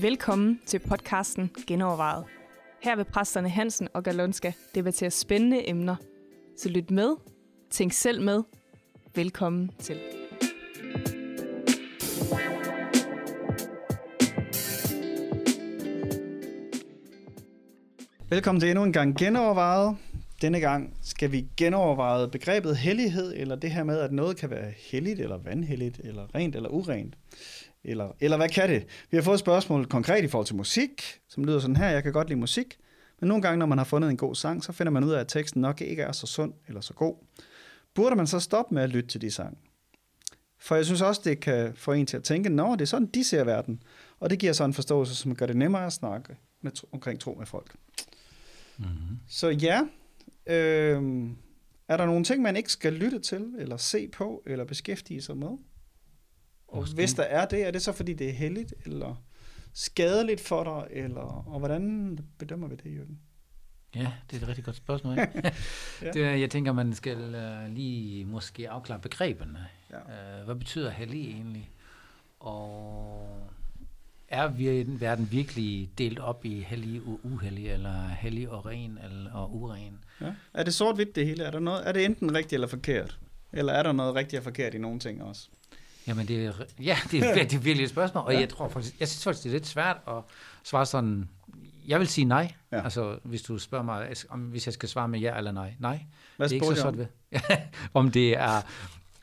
Velkommen til podcasten Genovervejet. Her vil præsterne Hansen og Galonska debattere spændende emner. Så lyt med, tænk selv med. Velkommen til. Velkommen til endnu en gang genovervejet. Denne gang skal vi genoverveje begrebet hellighed, eller det her med, at noget kan være helligt, eller vandhelligt, eller rent, eller urent. Eller, eller hvad kan det? Vi har fået et spørgsmål konkret i forhold til musik, som lyder sådan her, jeg kan godt lide musik, men nogle gange, når man har fundet en god sang, så finder man ud af, at teksten nok ikke er så sund eller så god. Burde man så stoppe med at lytte til de sang? For jeg synes også, det kan få en til at tænke, nå, det er sådan, de ser verden. Og det giver så en forståelse, som gør det nemmere at snakke med, omkring tro med folk. Mm-hmm. Så ja, øh, er der nogle ting, man ikke skal lytte til, eller se på, eller beskæftige sig med? Og Måske. hvis der er det, er det så fordi det er heldigt, eller skadeligt for dig, eller, og hvordan bedømmer vi det, Jørgen? Ja, det er et rigtig godt spørgsmål. ja. det, jeg tænker, man skal uh, lige måske afklare begreberne. Ja. Uh, hvad betyder hellig egentlig? Og er verden virkelig delt op i hellig og uhellig, eller hellig og ren, eller og uren? Ja. Er det sort-hvidt det hele? Er, der noget, er det enten rigtigt eller forkert? Eller er der noget rigtigt og forkert i nogle ting også? Jamen, det er, ja, det er, det er virkelig et spørgsmål, og ja. jeg tror faktisk, jeg synes faktisk, det er lidt svært at svare sådan, jeg vil sige nej, ja. altså hvis du spørger mig, om, hvis jeg skal svare med ja eller nej. Nej, Hvad det er ikke så sort ved. om det er,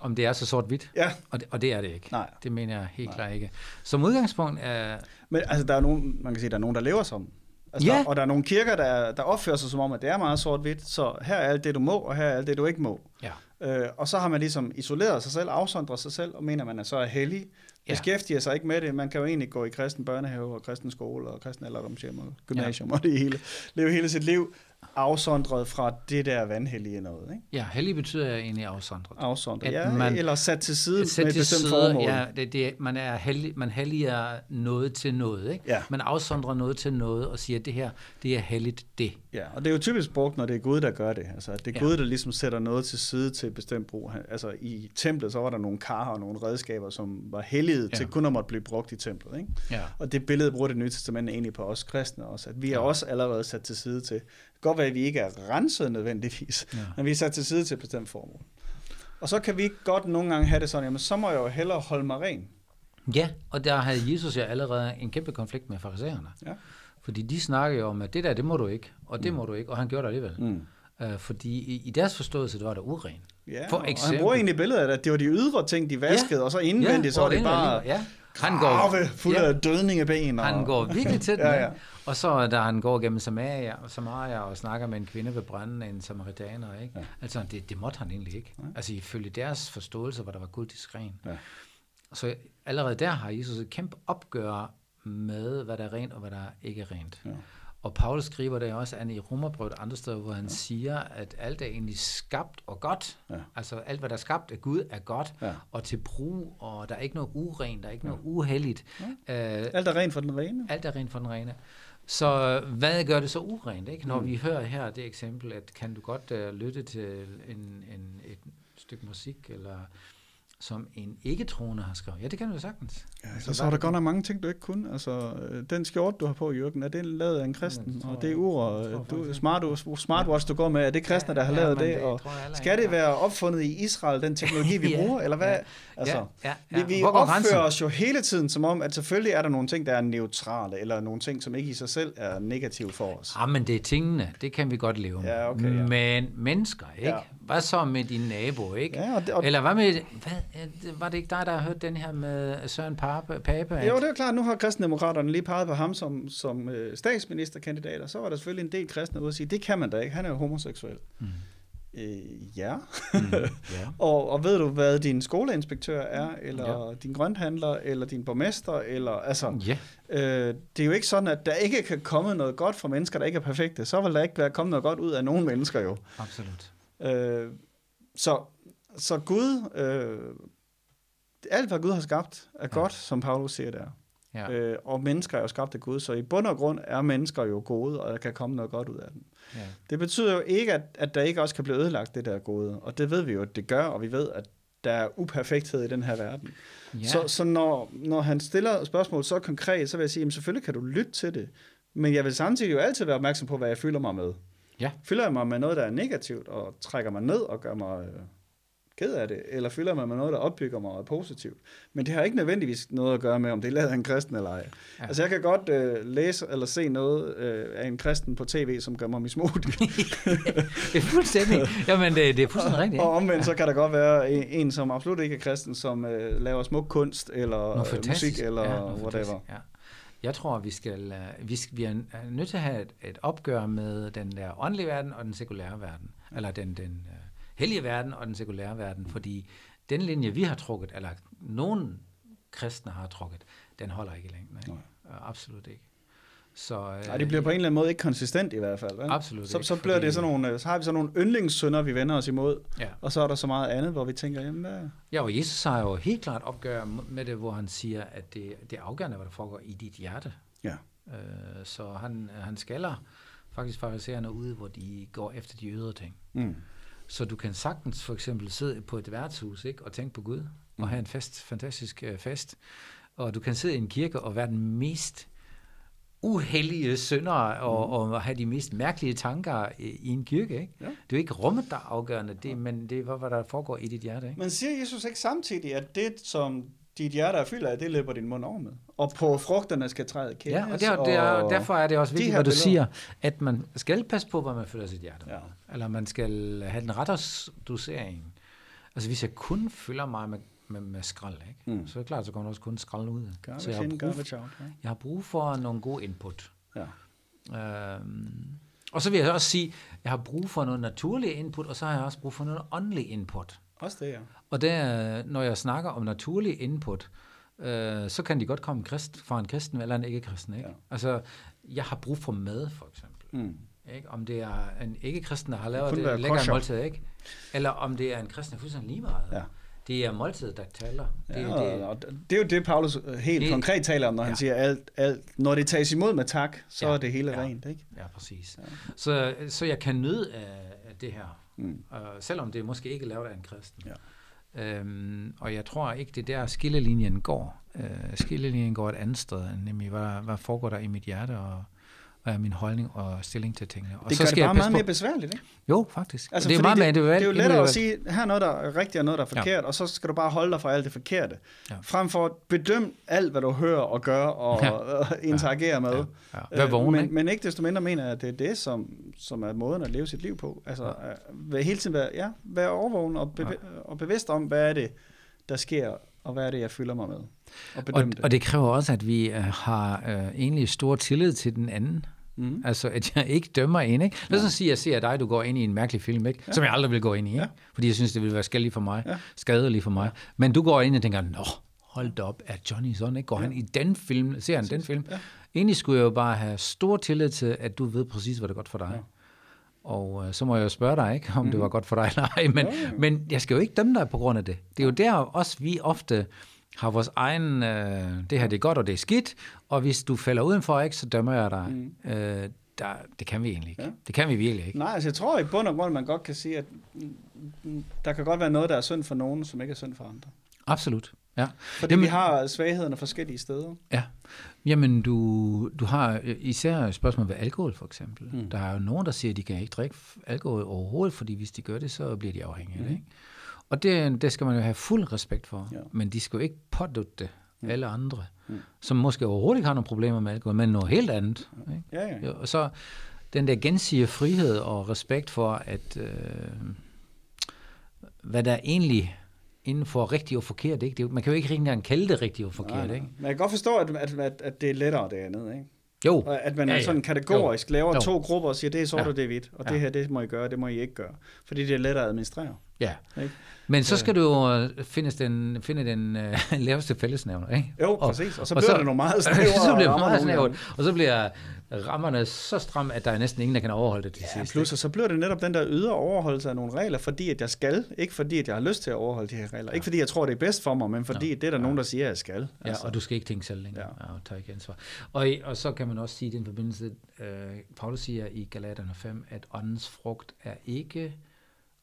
om det er så sort-hvidt, ja. og, det, og det er det ikke. Nej. Det mener jeg helt Nej. klart ikke. Som udgangspunkt er... Men altså, der er nogen, man kan sige, der er nogen, der lever som. Altså, ja. der, og der er nogle kirker, der, der opfører sig som om, at det er meget sort-hvidt, så her er alt det, du må, og her er alt det, du ikke må. Ja. Øh, og så har man ligesom isoleret sig selv, afsondret sig selv, og mener, man er så er hellig, ja. beskæftiger sig ikke med det. Man kan jo egentlig gå i kristen børnehave, og kristen skole, og kristen alderdomshjem, og gymnasium, ja. og det hele. Leve hele sit liv afsondret fra det der vandhellige noget. Ikke? Ja, hellig betyder egentlig afsondret. Afsondret, ja, man, eller sat til side sat med et bestemt side, formål. Ja, det, det, man, er hellig, man helliger noget til noget. Ikke? Ja. Man afsondrer noget til noget og siger, at det her, det er helligt det. Ja, og det er jo typisk brugt, når det er Gud, der gør det. Altså, det er ja. Gud, der ligesom sætter noget til side til et bestemt brug. Altså i templet, så var der nogle kar og nogle redskaber, som var hellige ja. til kun at måtte blive brugt i templet. Ikke? Ja. Og det billede bruger det nye testament egentlig på os kristne også, at vi er ja. også allerede sat til side til godt være, at vi ikke er renset nødvendigvis, ja. men vi er sat til side til et bestemt formål. Og så kan vi godt nogle gange have det sådan, jamen så må jeg jo hellere holde mig ren. Ja, og der havde Jesus jo allerede en kæmpe konflikt med farisæerne. Ja. Fordi de snakker jo om, at det der, det må du ikke, og det mm. må du ikke, og han gjorde det alligevel. Mm. Uh, fordi i, i deres forståelse, det var der uren. Ja, For eksempel, og han bruger egentlig billedet af, at det var de ydre ting, de vaskede, ja, og så indvendigt, ja, så var det bare ja. han går, fuld ja, af dødning af ben. Og, han går virkelig til den. ja, ja. Og så da han går gennem Samaria, Samaria og snakker med en kvinde ved branden, en samaritaner, ikke? Ja. altså det, det måtte han egentlig ikke. Ja. Altså ifølge deres forståelse, hvor der var Gud diskren. Ja. Så allerede der har Jesus et kæmpe opgør med, hvad der er rent og hvad der ikke er rent. Ja. Og Paulus skriver det også an i Romerbrevet andre steder, hvor han ja. siger, at alt er egentlig skabt og godt. Ja. Altså alt, hvad der er skabt af Gud, er godt ja. og til brug, og der er ikke noget urent, der er ikke ja. noget uheldigt. Ja. Uh, alt er rent for den rene. Alt er rent for den rene. Så hvad gør det så urent? Ikke? Når mm. vi hører her det eksempel, at kan du godt uh, lytte til en, en, et stykke musik, eller som en ikke-troende har skrevet. Ja, det kan du jo sagtens. Ja, altså, så er der godt nok mange ting, du ikke kunne. Altså, øh, den skjort, du har på, Jørgen, er det lavet af en kristen? Ja, og det ur, du, smart, smartwatch, du går med, er det kristne, der har ja, lavet det? det? Og skal det være opfundet i Israel, den teknologi, vi ja, bruger, eller hvad? Ja, altså, ja, ja. Vi, vi opfører os jo hele tiden som om, at selvfølgelig er der nogle ting, der er neutrale, eller nogle ting, som ikke i sig selv er negative for os. Ja, men det er tingene, det kan vi godt leve med. Ja, okay, ja. Men mennesker, ikke? Ja. Hvad så med din nabo, ikke? Ja, og det, og eller hvad med, hvad, var det ikke dig, der har hørt den her med Søren Pape? Pape at... Jo, det er klart. Nu har kristendemokraterne lige peget på ham som, som øh, statsministerkandidat, og så var der selvfølgelig en del kristne ude at sige, det kan man da ikke, han er jo homoseksuel. Mm. Øh, ja. Mm, yeah. og, og ved du, hvad din skoleinspektør er, eller ja. din grønthandler, eller din borgmester, eller altså, ja. øh, det er jo ikke sådan, at der ikke kan komme noget godt fra mennesker, der ikke er perfekte. Så vil der ikke være kommet noget godt ud af nogen mennesker jo. Absolut. Øh, så, så Gud, øh, alt hvad Gud har skabt, er ja. godt, som Paulus siger der. Ja. Øh, og mennesker er jo skabt af Gud, så i bund og grund er mennesker jo gode, og der kan komme noget godt ud af dem. Ja. Det betyder jo ikke, at, at der ikke også kan blive ødelagt det der gode, og det ved vi jo, at det gør, og vi ved, at der er uperfekthed i den her verden. Ja. Så, så når, når han stiller spørgsmål så konkret, så vil jeg sige, at selvfølgelig kan du lytte til det, men jeg vil samtidig jo altid være opmærksom på, hvad jeg fylder mig med. Ja. Fylder jeg mig med noget, der er negativt, og trækker mig ned og gør mig øh, ked af det, eller fylder mig med noget, der opbygger mig og er positivt. Men det har ikke nødvendigvis noget at gøre med, om det er lavet af en kristen eller ej. Ja. Altså jeg kan godt øh, læse eller se noget øh, af en kristen på tv, som gør mig mismodig. det er fuldstændig, jamen det, det er fuldstændig rigtigt. Og, omvendt så kan der godt være en, en som absolut ikke er kristen, som øh, laver smuk kunst, eller øh, musik, eller ja, whatever. Ja. Jeg tror, vi skal, uh, vi, skal, vi er nødt til at have et, et opgør med den der åndelige verden og den sekulære verden. Eller den, den uh, hellige verden og den sekulære verden. Fordi den linje, vi har trukket, eller nogen kristne har trukket, den holder ikke i længden. Ikke? Uh, absolut ikke. Så, øh, Nej, det bliver på en eller anden måde ikke konsistent i hvert fald. Vel? Absolut så, ikke, så, bliver fordi... det sådan nogle, så har vi sådan nogle yndlingssønder, vi vender os imod, ja. og så er der så meget andet, hvor vi tænker, jamen hvad... Ja, og Jesus har jo helt klart opgør med det, hvor han siger, at det, det er afgørende, hvad der foregår i dit hjerte. Ja. Øh, så han, han skaller faktisk farisererne ud, hvor de går efter de ydre ting. Mm. Så du kan sagtens for eksempel sidde på et værtshus ikke, og tænke på Gud, mm. og have en fest, fantastisk uh, fest, og du kan sidde i en kirke og være den mest uheldige synder og, mm. og have de mest mærkelige tanker i, i en kirke. Ikke? Ja. Det er jo ikke rummet, der er afgørende, det, men det er, hvad der foregår i dit hjerte. Ikke? Men siger Jesus ikke samtidig, at det, som dit hjerte er fyldt af, det løber din mund over med? Og på frugterne skal træde kendes? Ja, og, det er, det er, og derfor er det også vigtigt, hvad du billeder. siger, at man skal passe på, hvad man fylder sit hjerte med. Ja. Eller man skal have den rette dosering. Altså hvis jeg kun fylder mig med med, med skrald, ikke? Mm. så er det klart, så kommer der også kun skrald ud. Garbage så jeg har, brug, for, out, ja. jeg har brug for nogle gode input. Ja. Øhm, og så vil jeg også sige, jeg har brug for noget naturlig input, og så har jeg også brug for noget åndelig input. Også det, ja. Og der, når jeg snakker om naturlig input, øh, så kan de godt komme krist, fra en kristen eller en ikke-kristen. Ikke? Ja. Altså, jeg har brug for mad, for eksempel. Mm. Ikke? Om det er en ikke-kristen, der har lavet det, det lækker måltid, ikke? Eller om det er en kristen, der er fuldstændig lige meget. Ja. Det er måltidet, der taler. Det, ja, det, og det er jo det, Paulus øh, helt det, konkret taler om, når ja. han siger, alt, alt, når det tages imod med tak, så ja, er det hele ja, rent. Ikke? Ja, præcis. Ja. Så, så jeg kan nyde af det her, mm. uh, selvom det måske ikke er lavet af en kristen. Ja. Øhm, og jeg tror ikke, det er der skillelinjen går. Uh, skillelinjen går et andet sted, nemlig hvad, hvad foregår der i mit hjerte, og hvad er min holdning og stilling til tingene. Og det så gør skal det bare meget på. mere besværligt, ikke? Jo, faktisk. Altså, det er meget det, mere det er jo lettere at sige, her er noget, der er rigtigt og noget, der er forkert, ja. og så skal du bare holde dig fra alt det forkerte. Ja. Frem for at bedømme alt, hvad du hører og gør og, ja. og interagere ja. med. Ja. Ja. Vær vågen, men, ikke? men ikke desto mindre mener jeg, at det er det, som, som er måden at leve sit liv på. Altså, ja. hele tiden være, ja, være overvågen og, bev- ja. og bevidst om, hvad er det, der sker, og hvad er det, jeg fylder mig med. Og, og, det. og det kræver også, at vi uh, har uh, egentlig stor tillid til den anden. Mm. Altså, at jeg ikke dømmer en, ikke? Lad os ja. sige, at jeg ser dig, du går ind i en mærkelig film, ikke? Ja. Som jeg aldrig vil gå ind i, ikke? Ja. Fordi jeg synes, det ville være skadeligt for mig, ja. skadeligt for mig. Men du går ind og tænker, nå, hold da op, er Johnny sådan, ikke? Går ja. han i den film, ser han den film? Ja. Egentlig skulle jeg jo bare have stor tillid til, at du ved præcis, hvad det er godt for dig. Ja. Og øh, så må jeg jo spørge dig, ikke, om mm. det var godt for dig eller ej, men, ja, men jeg skal jo ikke dømme dig på grund af det. Det er jo der også, vi ofte har vores egen, øh, det her det er godt, og det er skidt, og hvis du falder udenfor, ikke, så dømmer jeg dig. Mm. Øh, der, det kan vi egentlig ikke. Ja. Det kan vi virkelig ikke. Nej, altså jeg tror i bund og grund, man godt kan sige, at der kan godt være noget, der er synd for nogen, som ikke er synd for andre. Absolut. Ja. Fordi Jamen, vi har svaghederne forskellige steder. Ja. Jamen, du, du har især spørgsmål ved alkohol, for eksempel. Mm. Der er jo nogen, der siger, at de kan ikke drikke alkohol overhovedet, fordi hvis de gør det, så bliver de afhængige. Mm. Ikke? Og det, det skal man jo have fuld respekt for. Ja. Men de skal jo ikke pådutte det mm. alle andre, mm. som måske overhovedet ikke har nogle problemer med alkohol, men noget helt andet. Ikke? Ja, ja. ja. Og så den der gensidige frihed og respekt for, at øh, hvad der egentlig inden for rigtigt og forkert. Ikke? Det, man kan jo ikke rigtig engang kalde det rigtigt og forkert. Nej, Ikke? Men jeg kan godt forstå, at, at, at, at det er lettere det andet. Ikke? Jo. Og at man ja, ja. sådan kategorisk jo. laver jo. to grupper og siger, det er sort ja. og det er hvidt, og ja. det her, det må I gøre, det må I ikke gøre. Fordi det er lettere at administrere. Ja. Ikke? Men så skal du jo øh, finde den, finde den uh, laveste fællesnævner, ikke? Jo, præcis. Og så bliver og så, det nogle meget snævre. så bliver det meget snævert. Og så bliver rammerne så stram, at der er næsten ingen, der kan overholde det til Ja, sidst. plus, og så bliver det netop den der ydre overholdelse af nogle regler, fordi at jeg skal, ikke fordi at jeg har lyst til at overholde de her regler. Ja. Ikke fordi jeg tror, det er bedst for mig, men fordi Ja. det er der Ja. nogen, der siger, at jeg skal. Ja, altså. og du skal ikke tænke selv længere, ja. og tage ikke ansvar. Og, og så kan man også sige i den forbindelse, øh, Paulus siger i Galaterne 5, at åndens frugt er ikke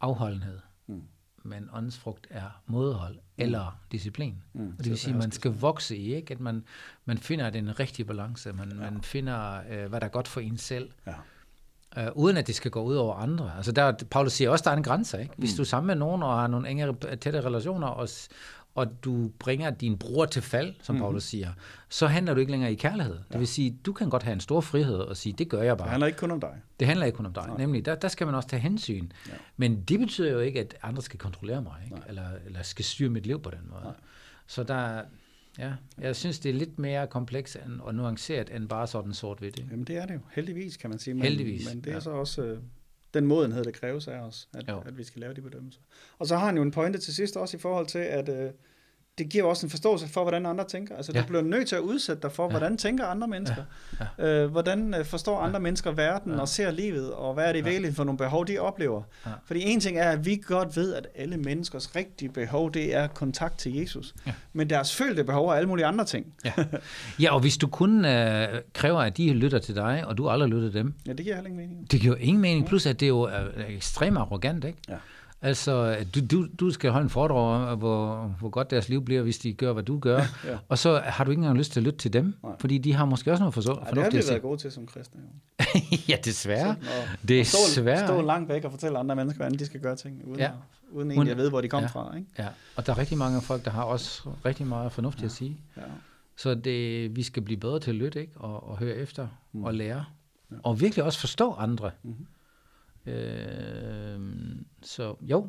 afholdenhed, Mm. men åndens frugt er modhold eller disciplin. Mm, Og det vil sige, at man skal vokse i, ikke? at man, man finder den rigtige balance, man, ja. man finder, øh, hvad der er godt for en selv, Ja. øh, uden at det skal gå ud over andre. Altså der, Paulus siger også, at der er en grænse. Ikke? Hvis Mm. du er sammen med nogen og har nogle engere, tætte relationer, og, og du bringer din bror til fald, som Mhm. mm. Paulus siger, så handler du ikke længere i kærlighed. Det vil sige, du kan godt have en stor frihed og sige, det gør jeg Det bare. handler ikke kun om dig. Det handler ikke kun om dig. Nej. Nemlig, der, der skal man også tage hensyn. Ja. Men det betyder jo ikke, at andre skal kontrollere mig, ikke? Eller, eller skal styre mit liv på den måde. Nej. Så der, ja, jeg synes, det er lidt mere kompleks og nuanceret end bare sådan sort-hvidt. Jamen det er det jo. Heldigvis, kan man sige. Men, Heldigvis, Men det er ja. så også øh, den modenhed, der kræves af os, at, Jo. at vi skal lave de bedømmelser. Og så har han jo en pointe til sidst også i forhold til, at øh, det giver også en forståelse for, hvordan andre tænker. Altså, ja. Ja. du bliver nødt til at udsætte dig for, Ja. hvordan tænker andre mennesker. Ja. Øh, hvordan øh, forstår andre mennesker verden Ja. og ser livet, og hvad er det Ja. virkelig for nogle behov, de oplever. Ja. Fordi en ting er, at vi godt ved, at alle menneskers rigtige behov, det er kontakt til Jesus. Ja. Men deres følte behov er alle mulige andre ting. Ja. ja, og hvis du kun øh, kræver, at de lytter til dig, og du aldrig lytter dem, Ja, det giver heller ingen mening. det giver ingen mening. Plus, at det er jo er ekstremt arrogant, ikke? Ja. Altså, du, du, du skal holde en foredrag om, hvor, hvor godt deres liv bliver, hvis de gør, hvad du gør. Ja. Og så har du ikke engang lyst til at lytte til dem, Nej. fordi de har måske også noget forstå, Ej, det har fornuftigt vi været gode til som kristne. Jo. ja, desværre. Det er svært. Stå langt væk og fortælle andre mennesker, hvordan de skal gøre ting, uden, Ja. ja. at, uden egentlig at vide, hvor de kom Ja. fra. Ikke? Ja, og der er rigtig mange folk, der har også rigtig meget fornuftigt ja. at sige. Ja. Så det, vi skal blive bedre til at lytte, ikke? Og, og høre efter Mm. og lære. Ja. Ja. Og virkelig også forstå andre. Mhm. Øh, så jo.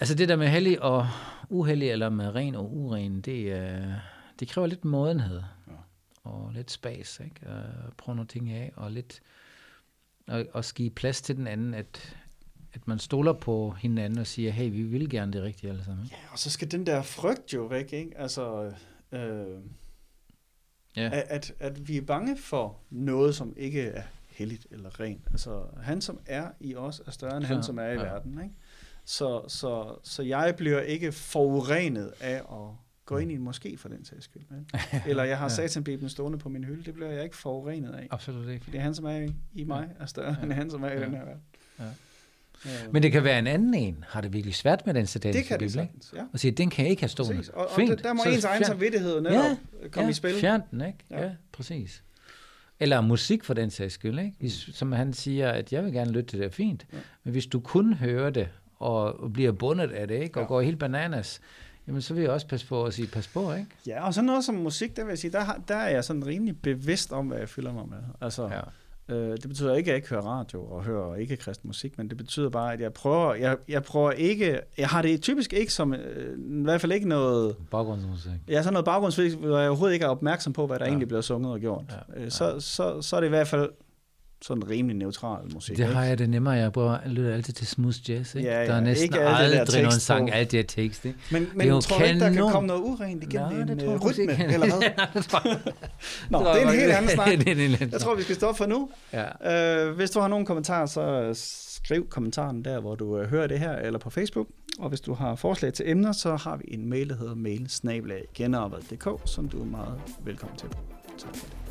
Altså det der med hellig og uhellig, eller med ren og uren, det, øh, det kræver lidt modenhed. Ja. Og lidt spas, ikke? Øh, prøve nogle ting af, og lidt og, og give plads til den anden, at, at man stoler på hinanden og siger, hey, vi vil gerne det rigtige alle sammen. Ikke? ja, og så skal den der frygt jo væk, ikke? Altså, øh, Ja. at, at, at vi er bange for noget, som ikke er helligt eller rent. Altså, han som er i os, er større end Klar, han, som er i ja. verden, ikke? Så, så, så jeg bliver ikke forurenet af at gå ind i en moské for den sags skyld. Ikke? Eller jeg har Ja. satanbibelen stående på min hylde, det bliver jeg ikke forurenet af. Absolut ikke. Fordi han, som er i, mig, er større Ja. end han, som er i Ja. den her verden. Ja. Men det kan være en anden en, har det virkelig svært med den sataniske det kan det sagtens, ja. Og siger, den kan jeg ikke have stående. Præcis. Og, og Fint. der, må Så ens egen samvittighed netop komme ja, i spil. Fjern den, ikke? Ja. Ja. ja, præcis. Eller musik for den sags skyld, ikke? Hvis, som han siger, at jeg vil gerne lytte til det, er fint. Ja. Ja. Men hvis du kun hører det, og bliver bundet af det, ikke? Og Ja. går helt bananas, jamen så vil jeg også passe på at sige, pas på, ikke? Ja, og sådan noget som musik, der vil jeg sige, der, har, der er jeg sådan rimelig bevidst om, hvad jeg fylder mig med. Altså, Ja. Øh, det betyder ikke, at jeg ikke hører radio og hører ikke kristen musik, men det betyder bare, at jeg prøver, jeg, jeg prøver ikke, jeg har det typisk ikke som, øh, i hvert fald ikke noget, Baggrundsmusik. jeg er sådan noget baggrundsvis, hvor jeg overhovedet ikke er opmærksom på, hvad der ja. Ja. egentlig bliver sunget og gjort. Ja. Øh, så, så, så er det i hvert fald sådan rimelig neutral musik. Det har jeg det nemmere. Jeg bruger, lytter altid til smooth jazz, ikke? Ja, ja, Der er næsten ikke det aldrig nogen sang, på. alt det her tekst, ikke? Men, men jo tror du ikke, der kan komme noget urent igennem Nej, en det tror øh, måske rytme, ikke. eller hvad? Det tror. Nå, tror det er en helt anden snak. det er en Jeg tror, vi skal stoppe for nu. Ja. Øh, hvis du har nogle kommentarer, så skriv kommentaren der, hvor du øh, hører det her, eller på Facebook. Og hvis du har forslag til emner, så har vi en mail, der hedder mail som du er meget velkommen til. Tak for det.